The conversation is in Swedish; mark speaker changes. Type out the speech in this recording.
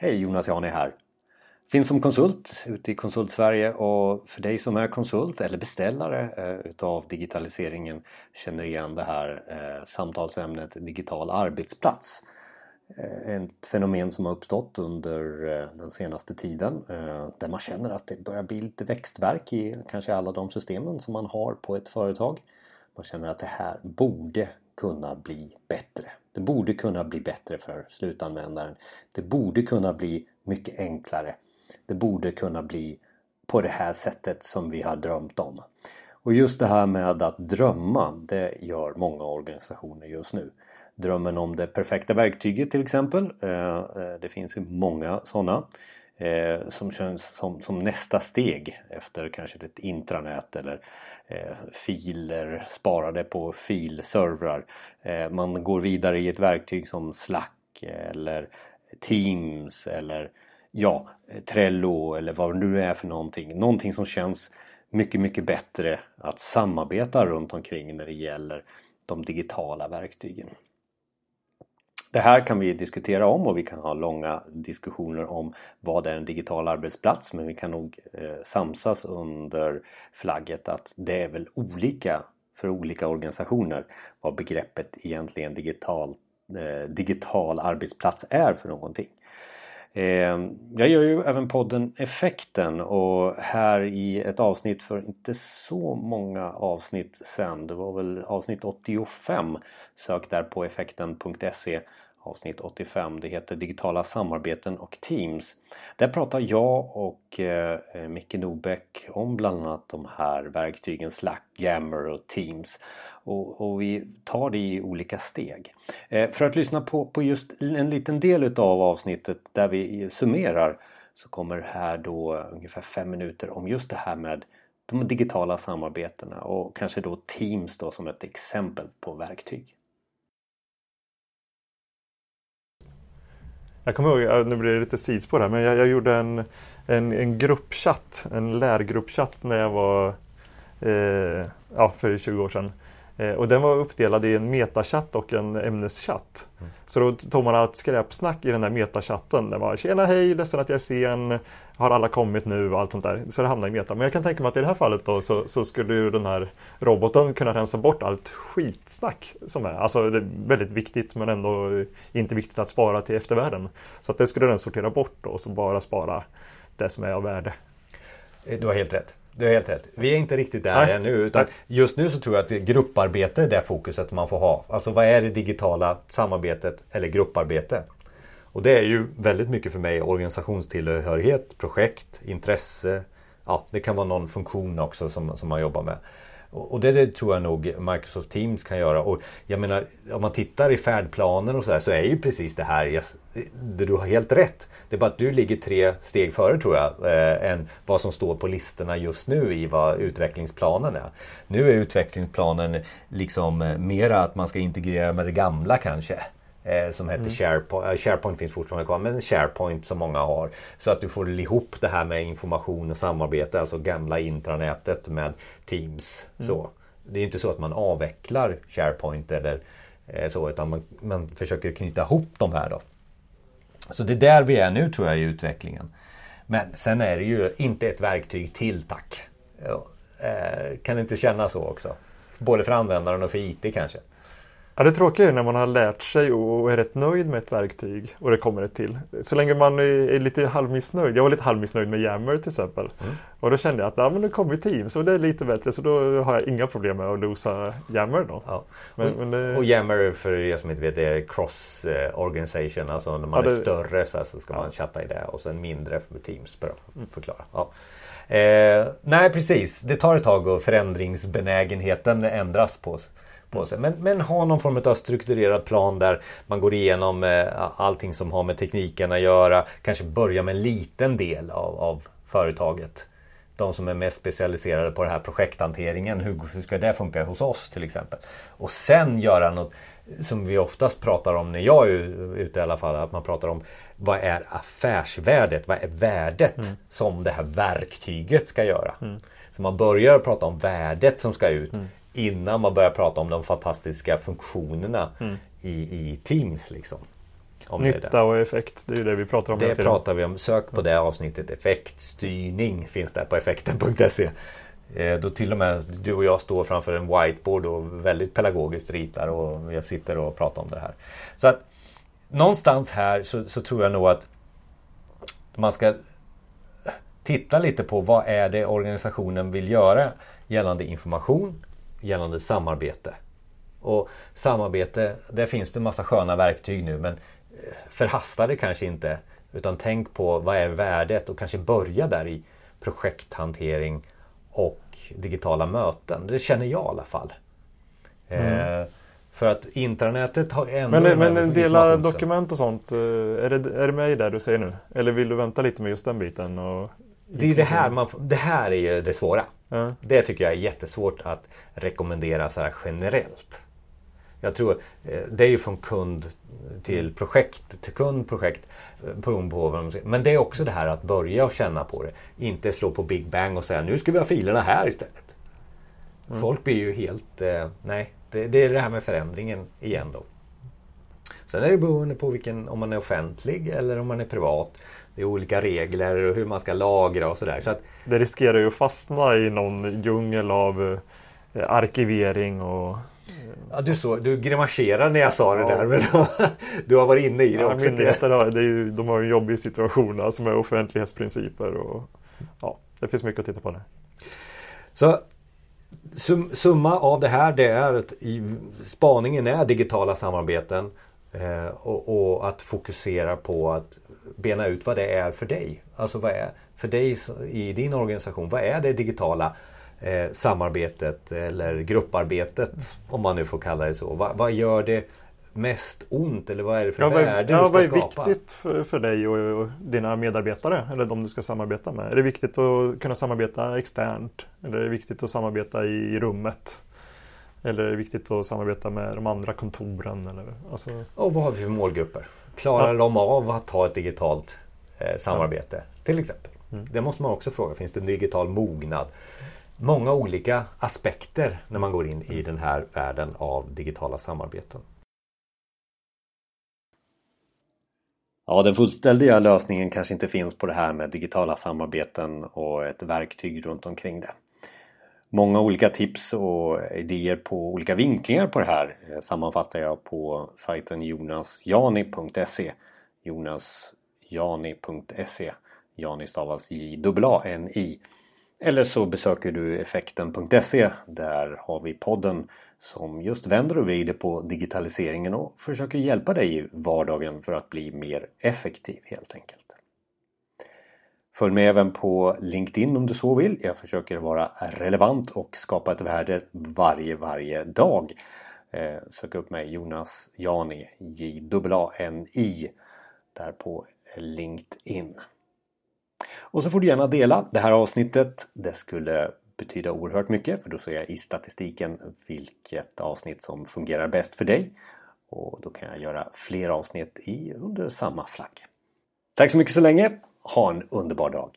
Speaker 1: Hej Jonas Jani här. Finns som konsult ute i Konsultsverige och för dig som är konsult eller beställare eh, utav digitaliseringen känner igen det här eh, samtalsämnet digital arbetsplats. Eh, ett fenomen som har uppstått under eh, den senaste tiden eh, där man känner att det börjar bli lite växtverk i kanske alla de systemen som man har på ett företag. Man känner att det här borde kunna bli bättre. Det borde kunna bli bättre för slutanvändaren. Det borde kunna bli mycket enklare. Det borde kunna bli på det här sättet som vi har drömt om. Och just det här med att drömma, det gör många organisationer just nu. Drömmen om det perfekta verktyget till exempel. Eh, eh, det finns ju många sådana. Eh, som känns som, som nästa steg efter kanske ett intranät eller eh, filer sparade på filservrar. Eh, man går vidare i ett verktyg som Slack eller Teams eller ja, Trello eller vad det nu är för någonting. Någonting som känns mycket, mycket bättre att samarbeta runt omkring när det gäller de digitala verktygen. Det här kan vi diskutera om och vi kan ha långa diskussioner om vad är en digital arbetsplats men vi kan nog eh, samsas under flagget att det är väl olika för olika organisationer vad begreppet egentligen digital, eh, digital arbetsplats är för någonting. Ehm, jag gör ju även podden Effekten och här i ett avsnitt för inte så många avsnitt sen, det var väl avsnitt 85, sök där på effekten.se avsnitt 85. Det heter Digitala samarbeten och Teams. Där pratar jag och eh, Micke Nobäck om bland annat de här verktygen Slack, Yammer och Teams. Och, och vi tar det i olika steg. Eh, för att lyssna på, på just en liten del utav avsnittet där vi summerar så kommer här då ungefär fem minuter om just det här med de digitala samarbetena och kanske då Teams då som ett exempel på verktyg.
Speaker 2: Jag kommer ihåg, nu blir det lite sidospår här, men jag, jag gjorde en, en, en gruppchatt, en lärgruppchatt när jag var eh, ja, för 20 år sedan. Eh, och den var uppdelad i en metachatt och en ämneschatt. Mm. Så då tog man allt skräpsnack i den där metachatten. Det var Tjena hej, ledsen att jag är sen. Har alla kommit nu och allt sånt där. Så det hamnade i meta. Men jag kan tänka mig att i det här fallet då så, så skulle ju den här roboten kunna rensa bort allt skitsnack som är. Alltså det är väldigt viktigt men ändå inte viktigt att spara till eftervärlden. Så att det skulle den sortera bort då och så bara spara det som är av värde.
Speaker 3: Du har helt rätt. Du har helt rätt. Vi är inte riktigt där Nej. ännu. Utan just nu så tror jag att grupparbete är det fokuset man får ha. Alltså vad är det digitala samarbetet eller grupparbete? Och det är ju väldigt mycket för mig organisationstillhörighet, projekt, intresse. Ja, det kan vara någon funktion också som, som man jobbar med. Och det, det, tror jag nog Microsoft Teams kan göra. Och jag menar, om man tittar i färdplanen och så där så är ju precis det här, yes, det, du har helt rätt. Det är bara att du ligger tre steg före tror jag, eh, än vad som står på listorna just nu i vad utvecklingsplanen är. Nu är utvecklingsplanen liksom eh, mera att man ska integrera med det gamla kanske som heter mm. SharePoint. SharePoint finns fortfarande kvar men SharePoint som många har. Så att du får ihop det här med information och samarbete, alltså gamla intranätet med Teams. Mm. Så. Det är inte så att man avvecklar SharePoint eller eh, så utan man, man försöker knyta ihop de här då. Så det är där vi är nu tror jag i utvecklingen. Men sen är det ju inte ett verktyg till tack. Eh, kan det inte kännas så också? Både för användaren och för IT kanske?
Speaker 2: Ja, det tråkiga är när man har lärt sig och är rätt nöjd med ett verktyg och det kommer ett till. Så länge man är lite halvmissnöjd. Jag var lite halvmissnöjd med Yammer till exempel. Mm. Och då kände jag att ja, men det kommer Teams och det är lite bättre så då har jag inga problem med att losa Yammer. Då. Ja.
Speaker 3: Men, och, men det... och Yammer för er som inte vet är cross eh, organisation. Alltså när man ja, det... är större så, så ska man chatta i det och sen mindre för Teams. Bra, förklara. Ja. Eh, nej precis, det tar ett tag och förändringsbenägenheten ändras på på sig. Men, men ha någon form av strukturerad plan där man går igenom eh, allting som har med tekniken att göra. Kanske börja med en liten del av, av företaget. De som är mest specialiserade på den här projekthanteringen. Hur, hur ska det funka hos oss till exempel? Och sen göra något som vi oftast pratar om när jag är ute i alla fall. Att man pratar om vad är affärsvärdet? Vad är värdet mm. som det här verktyget ska göra? Mm. Så man börjar prata om värdet som ska ut. Mm innan man börjar prata om de fantastiska funktionerna mm. i, i Teams. Liksom. om
Speaker 2: Nytta och effekt, det är ju det vi pratar om.
Speaker 3: Det pratar vi om. Sök på det avsnittet. Effektstyrning finns där på effekten.se. Eh, Då till och med du och jag står framför en whiteboard och väldigt pedagogiskt ritar och jag sitter och pratar om det här. Så att någonstans här så, så tror jag nog att man ska titta lite på vad är det organisationen vill göra gällande information, gällande samarbete. Och samarbete, där finns det en massa sköna verktyg nu men eh, förhasta det kanske inte. Utan tänk på vad är värdet och kanske börja där i projekthantering och digitala möten. Det känner jag i alla fall. Eh, för att intranätet har ändå...
Speaker 2: Men, men dela dokument och sånt, eh, är det, är det med i det du säger nu? Eller vill du vänta lite med just den biten? Och...
Speaker 3: Det är det här, man, det här är ju det svåra.
Speaker 2: Ja.
Speaker 3: Det tycker jag är jättesvårt att rekommendera så här generellt. Jag tror eh, det är ju från kund till projekt, till kund, projekt. eh, beroende på vad de säger. Men det är också det här att börja och känna på det. Inte slå på Big Bang och säga nu ska vi ha filerna här istället. Folk blir ju helt, eh, nej, det, det är det här med förändringen igen då. Sen är det beroende på vilken, om man är offentlig eller om man är privat. Det är olika regler och hur man ska lagra och sådär. Så att
Speaker 2: Det riskerar ju att fastna i någon djungel av eh, arkivering och...
Speaker 3: Ja, du, så, du grimaserar när jag sa det
Speaker 2: Ja.
Speaker 3: där. Men du har varit inne i det
Speaker 2: Ja,
Speaker 3: också.
Speaker 2: myndigheter har, det är ju, de har ju en jobbig situation alltså med offentlighetsprinciper och ja, det finns mycket att titta på där.
Speaker 3: Så sum, summa av det här det är att spaningen är digitala samarbeten eh, och, och att fokusera på att bena ut vad det är för dig. Alltså vad är för dig i din organisation, vad är det digitala eh, samarbetet eller grupparbetet om man nu får kalla det så. Va, vad gör det mest ont eller vad är det för
Speaker 2: Ja, vad,
Speaker 3: värde
Speaker 2: är- ja,
Speaker 3: du
Speaker 2: vad
Speaker 3: ska
Speaker 2: är
Speaker 3: skapa?
Speaker 2: viktigt för, för dig och, och dina medarbetare eller de du ska samarbeta med? Är det viktigt att kunna samarbeta externt? Eller är det viktigt att samarbeta i rummet? Eller är det viktigt att samarbeta med de andra kontoren? Eller, alltså,
Speaker 3: Och vad har vi för målgrupper? Klarar
Speaker 2: Ja.
Speaker 3: de av att ha ett digitalt eh, samarbete? Till exempel.
Speaker 2: Mm.
Speaker 3: Det måste man också fråga. Finns det en digital mognad? Många olika aspekter när man går in i den här världen av digitala samarbeten.
Speaker 1: Ja, den fullständiga lösningen kanske inte finns på det här med digitala samarbeten och ett verktyg runt omkring det. Många olika tips och idéer på olika vinklingar på det här eh, sammanfattar jag på sajten jonasjani.se jonasjani.se Jani stavas J-A-N-I Eller så besöker du effekten.se Där har vi podden som just vänder och vrider på digitaliseringen och försöker hjälpa dig i vardagen för att bli mer effektiv helt enkelt. Följ med även på LinkedIn om du så vill. Jag försöker vara relevant och skapa ett värde varje, varje dag. Eh, sök upp mig Jonas Jani, J-A-N-I, där på LinkedIn. Och så får du gärna dela det här avsnittet. Det skulle betyda oerhört mycket för då ser jag i statistiken vilket avsnitt som fungerar bäst för dig. Och då kan jag göra fler avsnitt i under samma flagg. Tack så mycket så länge. Ha en underbar dag!